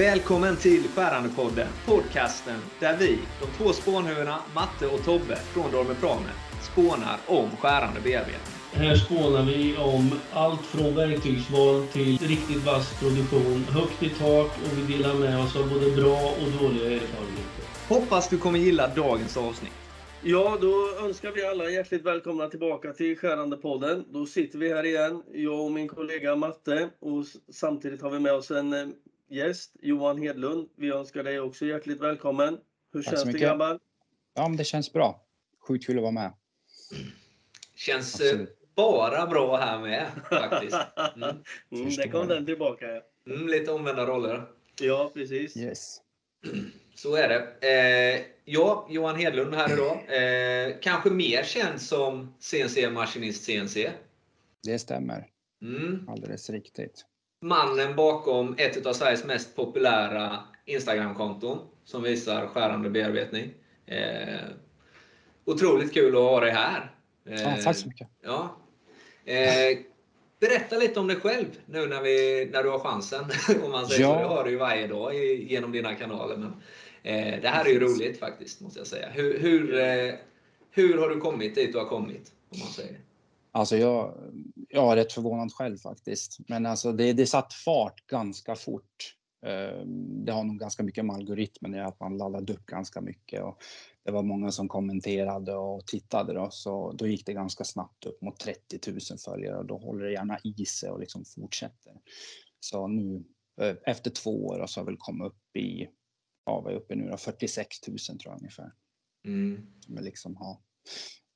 Välkommen till Skärandepodden, podcasten där vi, de två spånhuvudena Matte och Tobbe från Dormer Prame, spånar om skärande bearbetning. Här spånar vi om allt från verktygsval till riktigt vass produktion, högt i tak och vi delar med oss av både bra och dåliga erfarenheter. Hoppas du kommer gilla dagens avsnitt. Ja, då önskar vi alla hjärtligt välkomna tillbaka till Skärandepodden. Då sitter vi här igen, jag och min kollega Matte och samtidigt har vi med oss en eh, gäst, Johan Hedlund. Vi önskar dig också hjärtligt välkommen. Hur Tack känns det grabbar? Ja, men det känns bra. Sjukt kul att vara med. Känns eh, Absolut. bara bra här med faktiskt. Mm. Mm, där kom den tillbaka. ja. Mm, lite omvända roller. Ja, precis. Yes. Så är det. Eh, ja, Johan Hedlund här idag. Eh, kanske mer känd som CNC-maskinist CNC. Det stämmer. Mm. Alldeles riktigt. Mannen bakom ett av Sveriges mest populära Instagram-konton som visar skärande bearbetning. Eh, otroligt kul att ha dig här. Eh, Ja, tack så mycket. Ja. Eh, berätta lite om dig själv nu när, vi, när du har chansen. Om man säger Ja. så. Det har du ju varje dag genom dina kanaler. Men, eh, det här är ju roligt faktiskt, måste jag säga. Hur, hur, eh, hur har du kommit dit du har kommit? Om man säger. Alltså jag, jag är rätt förvånad själv faktiskt. Men alltså det, det satt fart ganska fort. Eh, Det har nog ganska mycket med algoritmen i att man laddade upp ganska mycket. Och det var många som kommenterade och tittade då, så då gick det ganska snabbt upp mot 30 000 följare och då håller det gärna i sig och liksom fortsätter. Så nu eh, efter två år så har väl kommit upp i, ja vad är uppe nu då, 46 000 tror jag ungefär. Mm. Men liksom ha.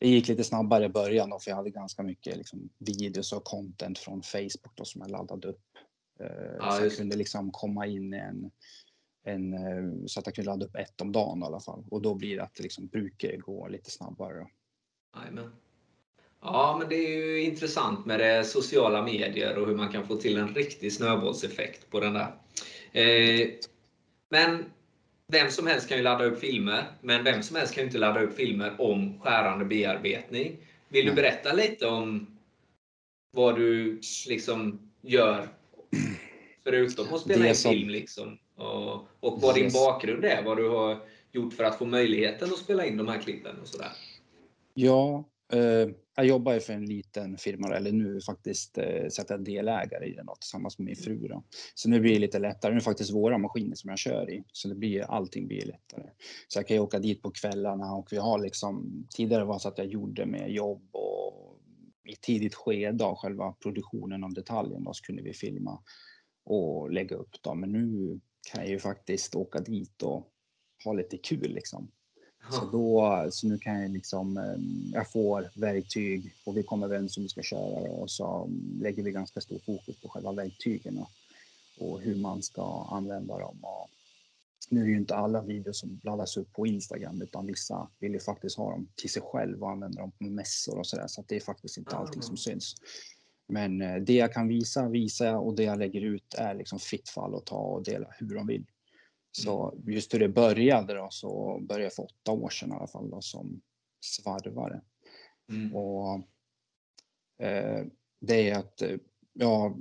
Det gick lite snabbare i början då, för jag hade ganska mycket liksom, videos och content från Facebook då, som jag laddade upp. Ja, så jag kunde liksom komma in i en, en eh, så att jag kunde ladda upp ett om dagen i alla fall. Och då blir det att det liksom brukar gå lite snabbare. Då. Jajamän. Ja, men det är ju intressant med det sociala medier och hur man kan få till en riktig snöbollseffekt på den där. Eh, men vem som helst kan ju ladda upp filmer, men vem som helst kan ju inte ladda upp filmer om skärande bearbetning. Vill du berätta lite om vad du liksom gör förutom att spela in som- film? Liksom, och, och vad din bakgrund är, vad du har gjort för att få möjligheten att spela in de här klippen och sådär. Ja, Eh, jag jobbar ju för en liten firma, eller nu faktiskt eh, så att jag är delägare i den då, tillsammans med min fru. Då. Så nu blir det lite lättare. Nu är det faktiskt våra maskiner som jag kör i, så det blir, allting blir lättare. Så jag kan ju åka dit på kvällarna och vi har liksom, tidigare var det så att jag gjorde med jobb och i tidigt skede av själva produktionen av detaljen då, så kunde vi filma och lägga upp dem. Men nu kan jag ju faktiskt åka dit och ha lite kul liksom. Så, då, så nu kan jag liksom, eh, jag får verktyg och vi kommer överens om vi ska köra och så lägger vi ganska stor fokus på själva verktygen och, och hur man ska använda dem. Och nu är det ju inte alla videos som laddas upp på Instagram utan vissa vill ju faktiskt ha dem till sig själv och använda dem på mässor och sådär så att det är faktiskt inte allting som syns. Men eh, det jag kan visa visar jag och det jag lägger ut är liksom fritt för alla att ta och dela hur de vill. Så just hur det började då så började jag för åtta år sedan i alla fall då, som svarvare. Mm. Och eh, det är att, eh, ja,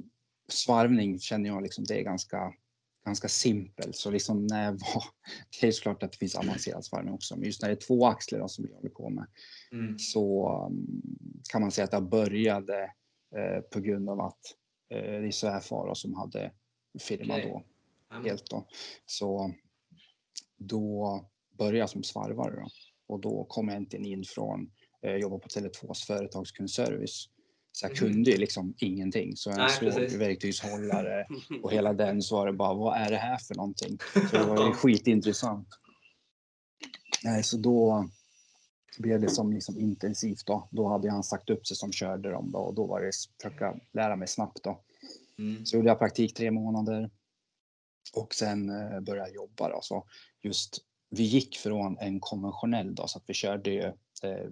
svarvning känner jag liksom det är ganska, ganska simpel. Så liksom när jag var, det är såklart att det finns avancerad svarvning också, men just när det är två axlar då, som vi håller på med Mm. så um, kan man säga att jag började eh, på grund av att eh, det är då som hade firma Okej. då Helt då. Så då började jag som svarvare då. och då kom jag äntligen in från eh, jobba på Tele2s företagskundservice. Så jag Mhm. kunde ju liksom ingenting. Så jag Nej, såg precis. verktygshållare och hela den så var det bara, vad är det här för någonting? Så det var ju skitintressant. Nej, så då blev det som liksom intensivt då. Då hade han sagt upp sig som körde dem då och då var det försöka lära mig snabbt då. Mm. Så gjorde jag praktik tre månader och sen eh, började jag jobba då. Så just vi gick från en konventionell då så att vi körde eh,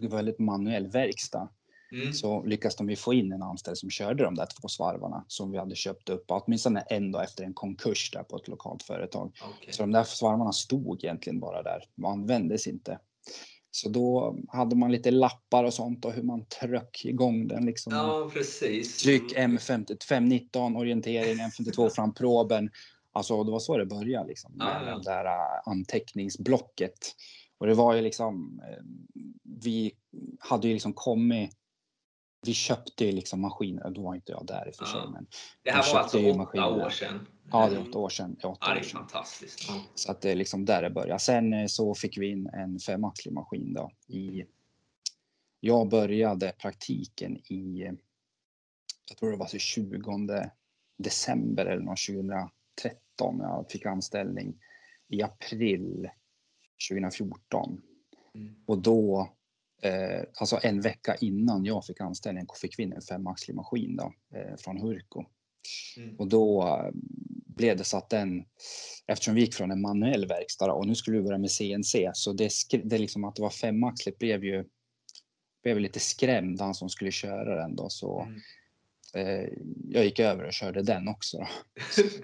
väldigt manuell verkstad. Mm. Så lyckades de ju få in en anställd som körde de där två svarvarna som vi hade köpt upp åtminstone en dag efter en konkurs där på ett lokalt företag. Okej. Så de där svarvarna stod egentligen bara där. De användes inte. Så då hade man lite lappar och sånt och hur man tryck igång den liksom. Ja, precis. Tryck M50, 519 orientering, M52 fram proben Alltså det var så det började liksom. Med Ja, ja. det där äh, anteckningsblocket. Och det var ju liksom, eh, vi hade ju liksom kommit, vi köpte ju liksom maskiner, då var inte jag där i och för sig Ja. men Det här var alltså åtta maskiner. år sedan. ja det är åtta år sedan. det är Åtta Ja, det är fantastiskt. Ja. Så att det är liksom där det började. Sen eh, så fick vi in en femaxlig maskin då i. Jag började praktiken i. Jag tror det var så 20 december eller något 2013. Jag fick anställning i april 2014 Mm. och då. Eh, alltså en vecka innan jag fick anställning fick vi in en femaxlig maskin då eh, från Hurko. Mm. Och då eh, blev det så att den, eftersom vi gick från en manuell verkstad och nu skulle vi börja med CNC, så det, det liksom att det var femaxligt blev ju blev lite skrämd han som skulle köra den då så Mm. Eh, jag gick över och körde den också.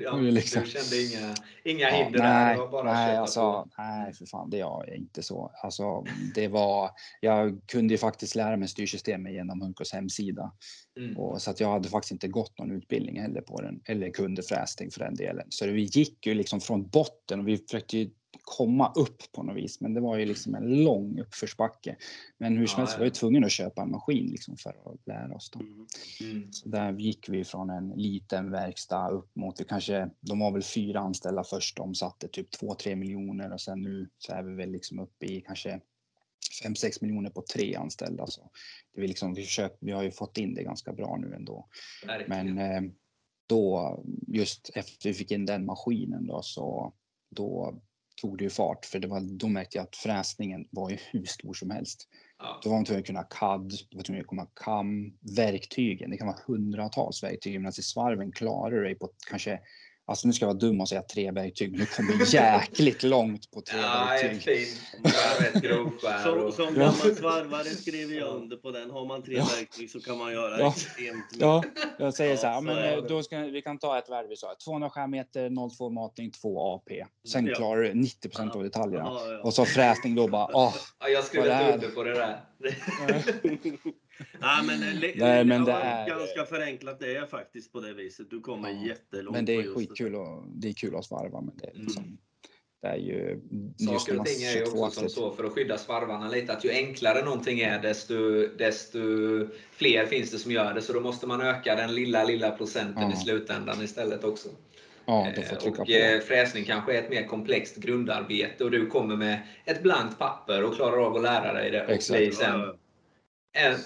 Ja, liksom- Du kände inga, inga Ja, hinder där? nej, var bara nej, alltså, nej, för fan, det är inte så. Alltså, det var, jag kunde ju faktiskt lära mig styrsystemet genom Hunkos hemsida. Mm. Och, så att jag hade faktiskt inte gått någon utbildning heller på den, eller kunde frästing för den delen. Så vi gick ju liksom från botten och vi försökte ju komma upp på något vis, men det var ju liksom en lång uppförsbacke. Men hur som Ja, helst ja. var jag tvungen att köpa en maskin liksom för att lära oss. Då. Mm. Mm. Så där gick vi från en liten verkstad upp mot, vi kanske, de var väl fyra anställda först, de satte typ 2-3 miljoner och sen nu så är vi väl liksom uppe i kanske 5-6 miljoner på tre anställda. Så det är liksom, vi, försöker, vi har ju fått in det ganska bra nu ändå. Verkligen. Men eh, då, just efter vi fick in den maskinen då, så då tog det ju fart. För det var, då märkte jag att fräsningen var ju hur stor som helst. ja. Då var man tvungen att kunna CAD, då var tvungen att komma kam, verktygen. Det kan vara hundratals verktyg. Alltså i svarven klarar du dig på kanske, alltså nu ska jag vara dum och säga tre verktyg, du kommer jäkligt långt på tre Ja, verktyg. Som, som gammal svarvare skriver jag under på den. Har man tre Ja. verktyg så kan man göra Ja. extremt mycket. Ja, jag säger Ja, så här, så men då ska vi kan ta ett värde vi sa, 200 skärmeter, 02 matning, 2 AP. Sen Ja. klarar du 90% av detaljerna. Ja, ja. Och så fräsning då bara, åh. Ja, jag är. under på det där. Nej, men, eh, Nej, men det ja, är- ganska förenklat. Det är faktiskt på det viset. Du kommer Ja, jättelångt. Men det är skitkul och det är kul att svarva, men det är liksom, Mm. det är ju just Saker och ting är ju också som så för att skydda svarvarna lite att ju enklare någonting är desto, desto fler finns det som gör det. Så då måste man öka den lilla, lilla procenten Ja. i slutändan istället också. Ja, då får Eh, trycka och på. eh, fräsning kanske är ett mer komplext grundarbete och du kommer med ett blankt papper och klarar av att lära dig det. Och Exakt. blir Ja, sen ja. en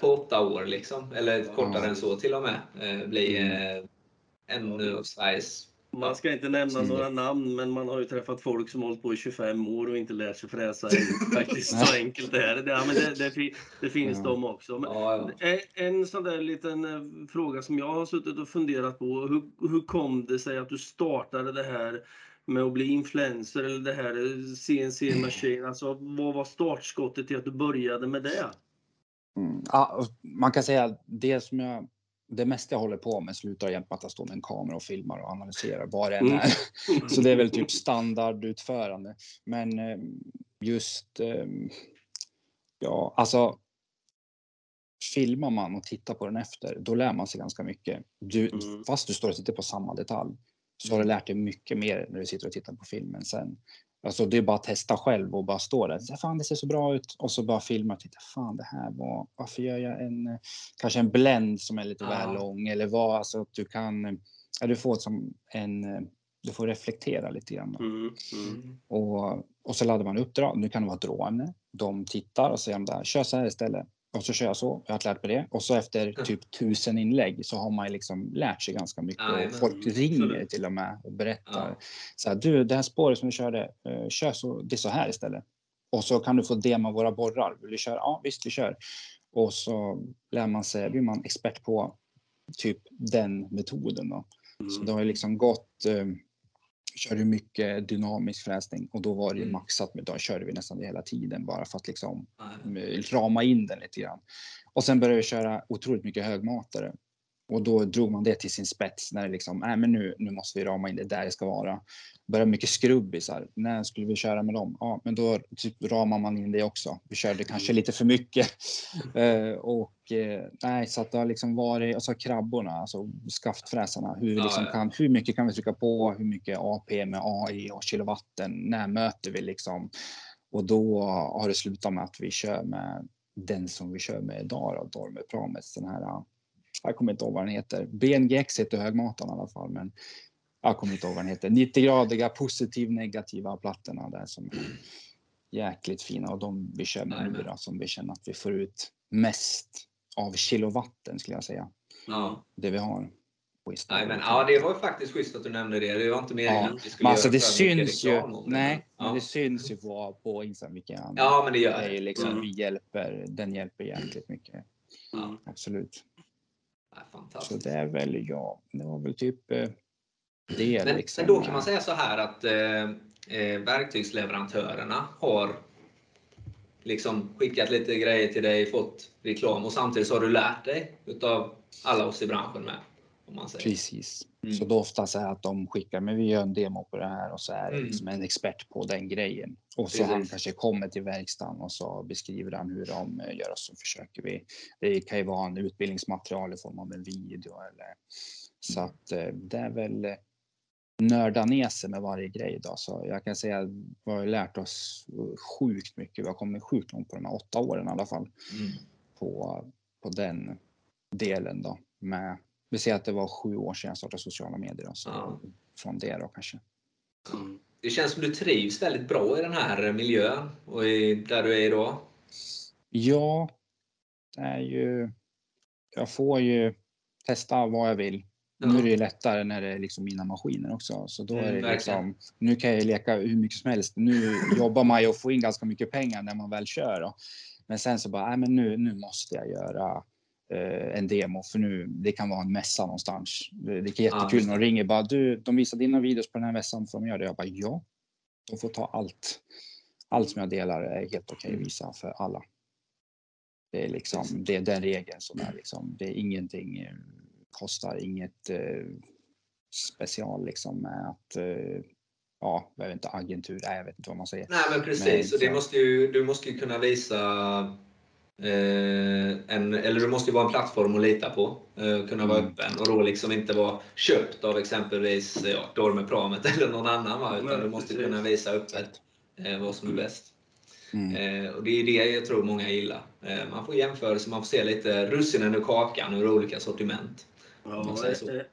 på åtta år liksom, eller kortare Ja. än så till och med, eh, bli Mm. eh, en av Sveriges Man ska inte nämna några namn, men man har ju träffat folk som hållit på i 25 år och inte lärt sig fräsa än. Faktiskt så enkelt är det. Ja, men det, det, det finns Ja. de också. Men Ja, ja. en- sån där liten eh, fråga som jag har suttit och funderat på. Hur, hur kom det sig att du startade det här med att bli influencer eller det här eh, CNC Machine? Alltså, vad var startskottet till att du började med det? Mm. Och man kan säga att det som jag det mesta jag håller på med slutar jämt med att jag står med en kamera och filmar och analyserar vad det än Mm. är. Så det är väl typ standardutförande. Men eh, just, eh, ja alltså. Filmar man och tittar på den efter, då lär man sig ganska mycket. Du, Mm. Fast du står och tittar på samma detalj så har du lärt dig mycket mer när du sitter och tittar på filmen sen. Alltså det är bara att testa själv och bara stå där. Så, Fan det ser så bra ut. Och så bara filma och titta. Fan det här var, varför gör jag en, kanske en blend som är lite Ja. väl lång eller vad, alltså att du kan, ja, du får som en, du får reflektera lite grann. Mm, mm. Och, och så laddar man upp. Nu kan det vara råämne. De tittar och säger om det här, kör så här istället. Och så kör jag så, jag har lärt mig det. Och så efter typ tusen inlägg så har man liksom lärt sig ganska mycket. Och folk ringer till och med och berättar. Så här, du, det här spåret som du körde, eh, kör så, det är så här istället. Och så kan du få dema våra borrar. Vill du köra? Ja, visst vi kör. Och så lär man sig, blir man expert på typ den metoden då. Så Mm. det har ju liksom gått, eh, körde mycket dynamisk fräsning och då var det Mm. maxat med, då körde vi nästan det hela tiden bara för att liksom eh, rama in den lite grann. Och sen började vi köra otroligt mycket högmatare. Och då drog man det till sin spets när det liksom, nej men nu, nu måste vi rama in det där det ska vara. Börjar mycket skrubbisar. När skulle vi köra med dem? Ja, men då typ ramar man in det också. Vi körde kanske lite för mycket. uh, och uh, nej, så att det har liksom varit, alltså krabborna, alltså skaftfräsarna. Hur, ja, liksom ja. Kan, hur mycket kan vi trycka på? Hur mycket AP med AI och kilowatten? När möter vi liksom? Och då har det slutat med att vi kör med den som vi kör med idag, då, Dormer Promes, den här jag kommer inte ihåg vad den heter. BNGX heter högmatan i alla fall, men jag kommer inte ihåg vad den heter. 90-gradiga positiv negativa plattorna där som är jäkligt fina och de vi kör med nu då, som vi känner att vi får ut mest av kilowatten skulle jag säga. Ja. Det vi har. Nej, men, ja, det var faktiskt schysst att du nämnde det. Det var inte meningen ja. att vi skulle alltså, göra det syns ju. Nej, ja. men det syns ju på, på Instagram vilken Ja, men det gör det. Är liksom, mm. vi hjälper, den hjälper jäkligt mycket. Mm. Absolut. Fantastiskt. Så det är väl, ja, det var väl typ eh, det. Men, liksom. men då kan man säga så här att eh, eh, verktygsleverantörerna har liksom skickat lite grejer till dig, fått reklam och samtidigt så har du lärt dig utav alla oss i branschen med. Precis. Mm. Så då oftast är att de skickar, men vi gör en demo på det här och så är det mm. liksom en expert på den grejen. Och så Precis. han kanske kommer till verkstaden och så beskriver han hur de eh, gör och så försöker vi. Det kan ju vara en utbildningsmaterial i form av en video eller så att eh, det är väl eh, nörda ner sig med varje grej då. Så jag kan säga att vi har lärt oss sjukt mycket. Vi har kommit sjukt långt på de här åtta åren i alla fall. Mm. På, på den delen då med vi ser att det var sju år sedan jag startade sociala medier. Då, så ja. Från det då kanske. Mm. Det känns som du trivs väldigt bra i den här miljön och i, där du är idag. Ja, det är ju... Jag får ju testa vad jag vill. Ja. Nu är det lättare när det är liksom mina maskiner också. Så då är det mm, liksom, nu kan jag leka hur mycket som helst. Nu jobbar man ju och får in ganska mycket pengar när man väl kör. Då. Men sen så bara, nej, men nu, nu måste jag göra eh, en demo för nu, det kan vara en mässa någonstans. Det, är jättekul när de ringer bara du, de visar dina videos på den här mässan, får de göra det? Jag bara ja, de får ta allt. Allt som jag delar är helt okej att visa för alla. Det är liksom, det är den regeln som är liksom, det är ingenting, eh, kostar inget eh, special liksom med att eh, ja, jag vet inte, agentur, nej, jag vet inte vad man säger. Nej, men precis. Men, och det måste ju, du måste ju kunna visa Eh, en, eller du måste ju vara en plattform att lita på. Eh, kunna vara mm. öppen och då liksom inte vara köpt av exempelvis ja, Dormepramet eller någon annan. Va? Utan Nej, du måste precis. kunna visa öppet eh, vad som är bäst. Mm. Eh, och Det är det jag tror många gillar. Eh, man får jämförelse, man får se lite russinen ur kakan ur olika sortiment. Ja,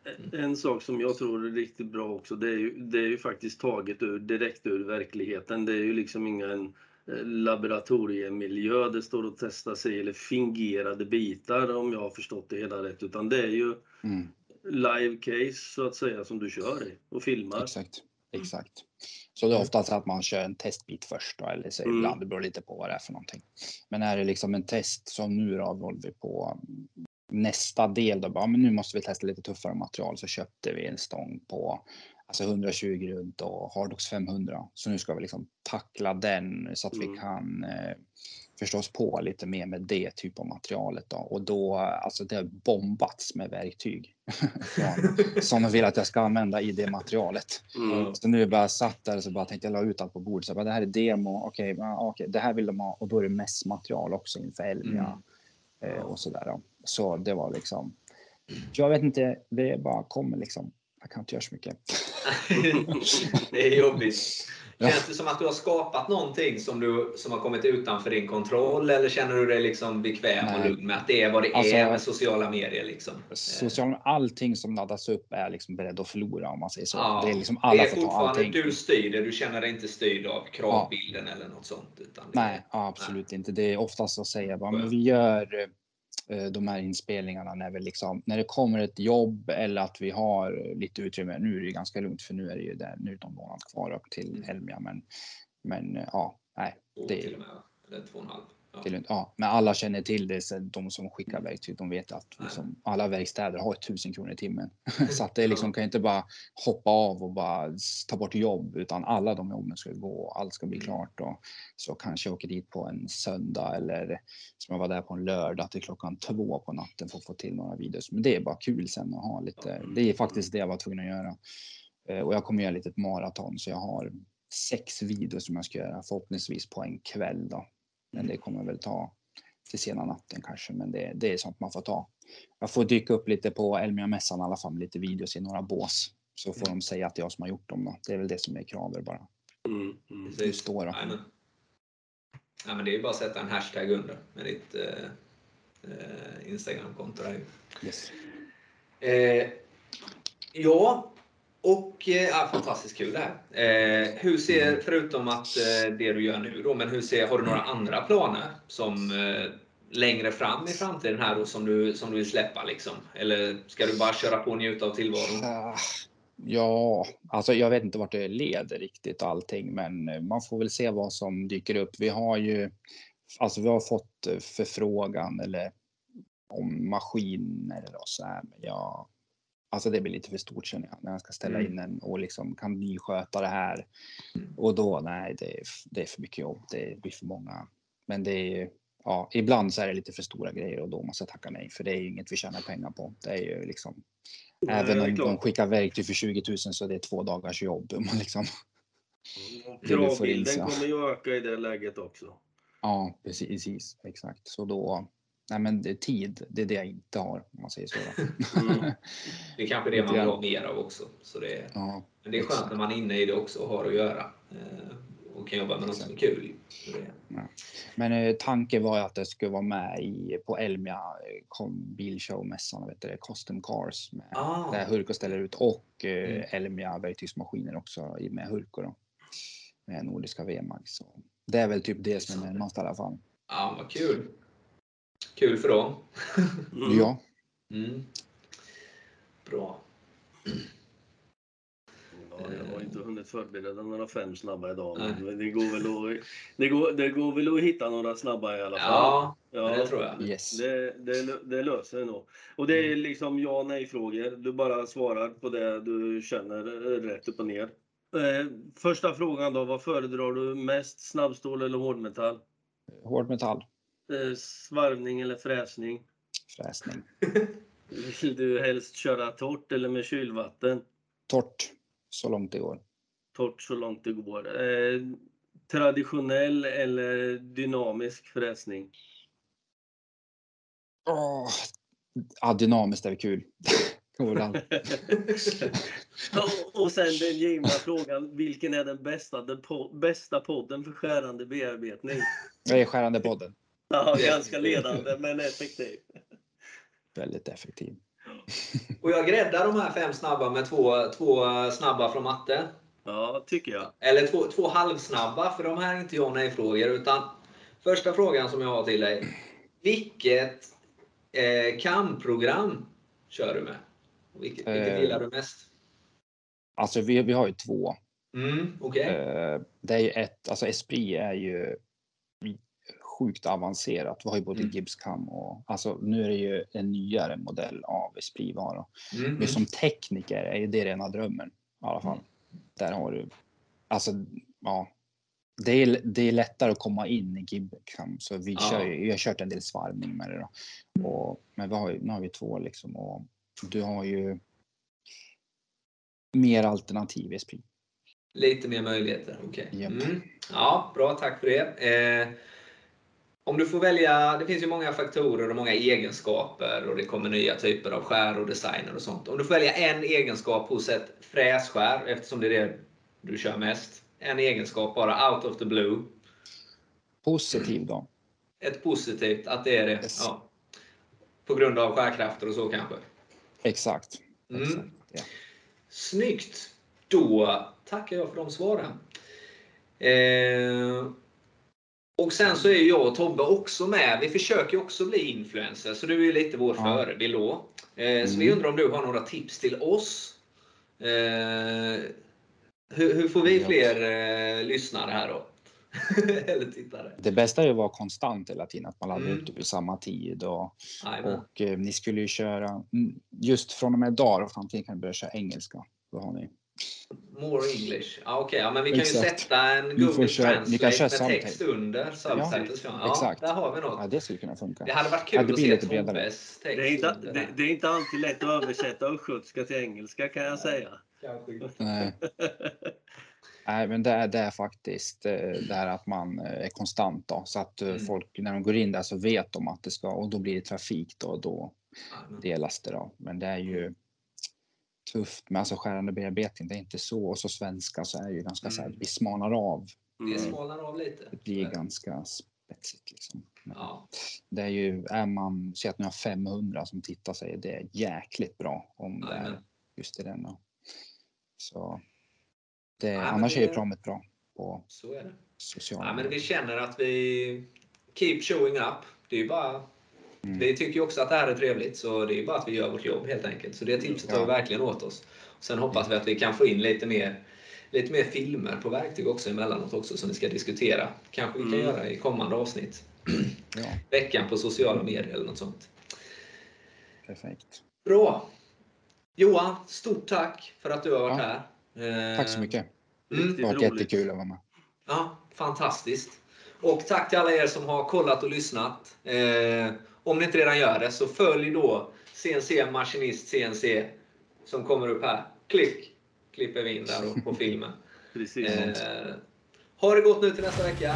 en, en, sak som jag tror är riktigt bra också, det är ju, det är ju faktiskt taget ur, direkt ur verkligheten. Det är ju liksom ingen laboratoriemiljö det står och testar sig eller fingerade bitar om jag har förstått det hela rätt utan det är ju mm. live case så att säga som du kör i och filmar. Exakt. Exakt. Så det är oftast att man kör en testbit först då, eller så mm. ibland, det beror lite på vad det är för någonting. Men är det liksom en test som nu då håller vi på nästa del då, bara, men nu måste vi testa lite tuffare material så köpte vi en stång på alltså 120 runt och Hardox 500. Så nu ska vi liksom tackla den så att mm. vi kan eh, förstås på lite mer med det typ av materialet då. Och då, alltså det har bombats med verktyg som de vill att jag ska använda i det materialet. Mm. Så nu bara satt där och så bara tänkte jag la ut allt på bordet. Så bara, det här är demo, okej, okay, okay, det här vill de ha och då är det mest material också inför Elmia mm. eh, och sådär. Så det var liksom, jag vet inte, det bara kommer liksom. Jag kan inte göra så mycket. det är jobbigt. Känns det som att du har skapat någonting som, du, som har kommit utanför din kontroll eller känner du dig liksom bekväm Nej. och lugn med att det är vad det alltså, är med sociala medier? Liksom? Social, allting som laddas upp är liksom beredd att förlora om man säger så. Ja. Det är, liksom alla det är fortfarande du styr det, du känner dig inte styrd av kravbilden ja. eller något sånt? Utan Nej, absolut Nej. inte. Det är oftast att säga bara, men vi gör de här inspelningarna när, vi liksom, när det kommer ett jobb eller att vi har lite utrymme. Nu är det ganska lugnt för nu är det ju där, nu är månad kvar upp till mm. Elmia. Men, men eh, ja, nej. Det, till och med, eller två och en halv. Till, ja, men alla känner till det, så de som skickar verktyg, de vet att liksom, alla verkstäder har 1000 kronor i timmen. så att det liksom, kan inte bara hoppa av och bara ta bort jobb, utan alla de jobben ska gå, allt ska bli Mm. klart. Och så kanske jag åker dit på en söndag eller som jag var där på en lördag till klockan två på natten för att få till några videos. Men det är bara kul sen att ha lite, Mm. det är faktiskt det jag var tvungen att göra. Eh, Och jag kommer göra ett maraton så jag har sex videos som jag ska göra förhoppningsvis på en kväll då. Men det kommer väl ta till sena natten kanske, men det, det är sånt man får ta. Jag får dyka upp lite på Elmia-mässan i alla fall med lite videos i några bås. Så får de säga att det är jag som har gjort dem då. Det är väl det som är kravet bara. Mm, mm. Precis. Står då. Jajamän. Ja, men det är ju bara att sätta en hashtag under med ditt eh, eh, Instagramkonto. Yes. Eh, ja, och eh, ja, fantastiskt kul det här. Eh, hur ser, förutom att eh, det du gör nu då, men hur ser, har du några andra planer som eh, längre fram i framtiden här då som du, som du vill släppa liksom? Eller ska du bara köra på och njuta av tillvaron? Ja, alltså jag vet inte vart det leder riktigt allting, men man får väl se vad som dyker upp. Vi har ju, alltså vi har fått eh, förfrågan eller om maskiner och så här, men jag, alltså det blir lite för stort känner jag när jag ska ställa Mm. in en och liksom kan ni sköta det här? Mm. Och då, nej, det är, det är för mycket jobb, det blir för många. Men det är, ja, ibland så är det lite för stora grejer och då måste jag tacka nej, för det är ju inget vi tjänar pengar på. Det är ju liksom Även det är om klart. de skickar verktyg för 20 000 så är det två dagars jobb. Man liksom, Kravbilden kommer ju öka i det läget också. ja, precis. Exakt. Så då, nej men det är tid, det är det jag inte har om man säger så. Mm. Det är kanske det man vill ha mer av också. Så det, ja, men det är skönt när man är inne i det också och har att göra. Eh, och kan jobba med något som är kul. Det, men eh, tanken var ju att det skulle vara med i, på Elmia eh, bilshowmässan, vet du, Custom Cars. Med, Ah. Där Hurko ställer ut och eh, Mm. Elmia verktygsmaskiner också med Hurko. Då, med Nordiska VMAG. Så det är väl typ det som är närmast i alla fall. ja, vad kul. Kul för dem. Mm. Ja, Mm. Bra. Ja, jag har inte hunnit förbereda några fem snabba idag. Nej. Men det går, väl att, det, går, det går väl att hitta några snabba i alla fall. Ja, Ja, det tror jag. yes. Det, det, det löser nog. Och det är Mm. liksom ja nej frågor. Du bara svarar på det du känner eh, rätt upp och ner. Eh, första frågan då. Vad föredrar du mest? Snabbstål eller hårdmetall? Hård metall, Eh, svarvning eller fräsning? fräsning. Vill du helst köra torrt eller med kylvatten? Torrt så långt det går. Torrt så långt det går. Eh, traditionell eller dynamisk fräsning? Åh, ja, dynamiskt är väl kul. Och, sen den givna frågan. Vilken är den bästa, den po bästa podden för skärande bearbetning? Jag är skärande podden. Ja, ganska ledande men effektiv. Väldigt effektiv. Och jag gräddar de här fem snabba med två, två snabba från matte. Ja, tycker jag. Eller två, två halvsnabba, för de här är inte ja nej frågor. Utan första frågan som jag har till dig. Vilket eh, CAM-program kör du med? Och Vilket, vilket Eh. gillar du mest? Alltså vi, vi har ju två. Mm, Okej. Eh, det är ju ett, alltså Esprit är ju sjukt avancerat. Vi har ju både Mm. Gibbscam och alltså nu är det ju en nyare modell av Esprit-vara. Mm, Men som tekniker är ju det rena drömmen i alla fall. Där har du, alltså ja. Det är, det är lättare att komma in i Gibbscam så vi Ja. kör ju, har kört en del svarvning med det då. Och, men vi har ju, nu har vi två liksom och du har ju mer alternativ i Esprit. Lite mer möjligheter. Okej. Japp. Mm. Ja, bra. Tack för det. Eh, om du får välja, det finns ju många faktorer och många egenskaper och det kommer nya typer av skär och designer och sånt. Om du får välja en egenskap hos ett frässkär, eftersom det är det du kör mest. En egenskap bara out of the blue. Positiv då. Ett positivt, att det är det. Yes. Ja. På grund av skärkrafter och så kanske. Exakt. Mm. Exakt ja. Snyggt! Då tackar jag för de svaren. Eh, och sen så är jag och Tobbe också med. Vi försöker också bli influencers, så du är lite vår Ja. förebild då. Eh, så vi Mm. undrar om du har några tips till oss? Eh, hur, hur får vi fler eh, lyssnare här då? Eller tittare. Det bästa är att vara konstant hela tiden, att man laddar Mm. ut vid samma tid. Och, och eh, ni skulle ju köra, mm, just från och med idag och framtiden kan ni börja köra engelska. Då har ni. More English. Ja, Okej, ja, men vi kan ju Exakt. sätta en Google köra- Translate ni kan köra med subtitle. text under. Subtitles, ja. ja, exakt. Där har vi något. Ja, det skulle kunna funka. Det hade varit Ja, kul det att blir se. Tobbe-s text Det är, inte, det, det är inte alltid lätt att översätta östgötska till engelska kan jag säga. Nej. Nej, men det är, det är faktiskt eh, det här att man eh, är konstant då, så att eh, Mm. folk när de går in där så vet de att det ska och då blir det trafik då och då delas det då. Men det är ju tufft med alltså skärande bearbetning. Det är inte så och så svenska så är ju ganska så här, Mm. vi smalnar av. Det Mm. smalnar av lite. Det blir ganska spetsigt liksom. Ja. Det är ju, är man, säg att ni har 500 som tittar är det jäkligt bra om det är just i denna. Så det, men annars det- är ju programmet bra på Så är det. sociala Ja, men vi känner att vi keep showing up. Det är ju bara... Mm. Vi tycker ju också att det här är trevligt, så det är bara att vi gör vårt jobb helt enkelt. Så det tipset tar vi verkligen åt oss. Sen hoppas vi att vi kan få in lite mer, lite mer filmer på verktyg också emellanåt också som vi ska diskutera. Kanske vi kan Mm. göra i kommande avsnitt. Ja, Veckan på sociala medier eller något sånt. perfekt. Bra! Johan, stort tack för att du har varit Ja. här. Eh, Tack så mycket. Mm. Det har varit roligt. jättekul att vara med. Ja, fantastiskt. Och tack till alla er som har kollat och lyssnat. Om ni inte redan gör det så följ då CNC Maskinist CNC som kommer upp här. Klick! Klipper vi in där på filmen. Precis. Eh, ha det gott nu till nästa vecka.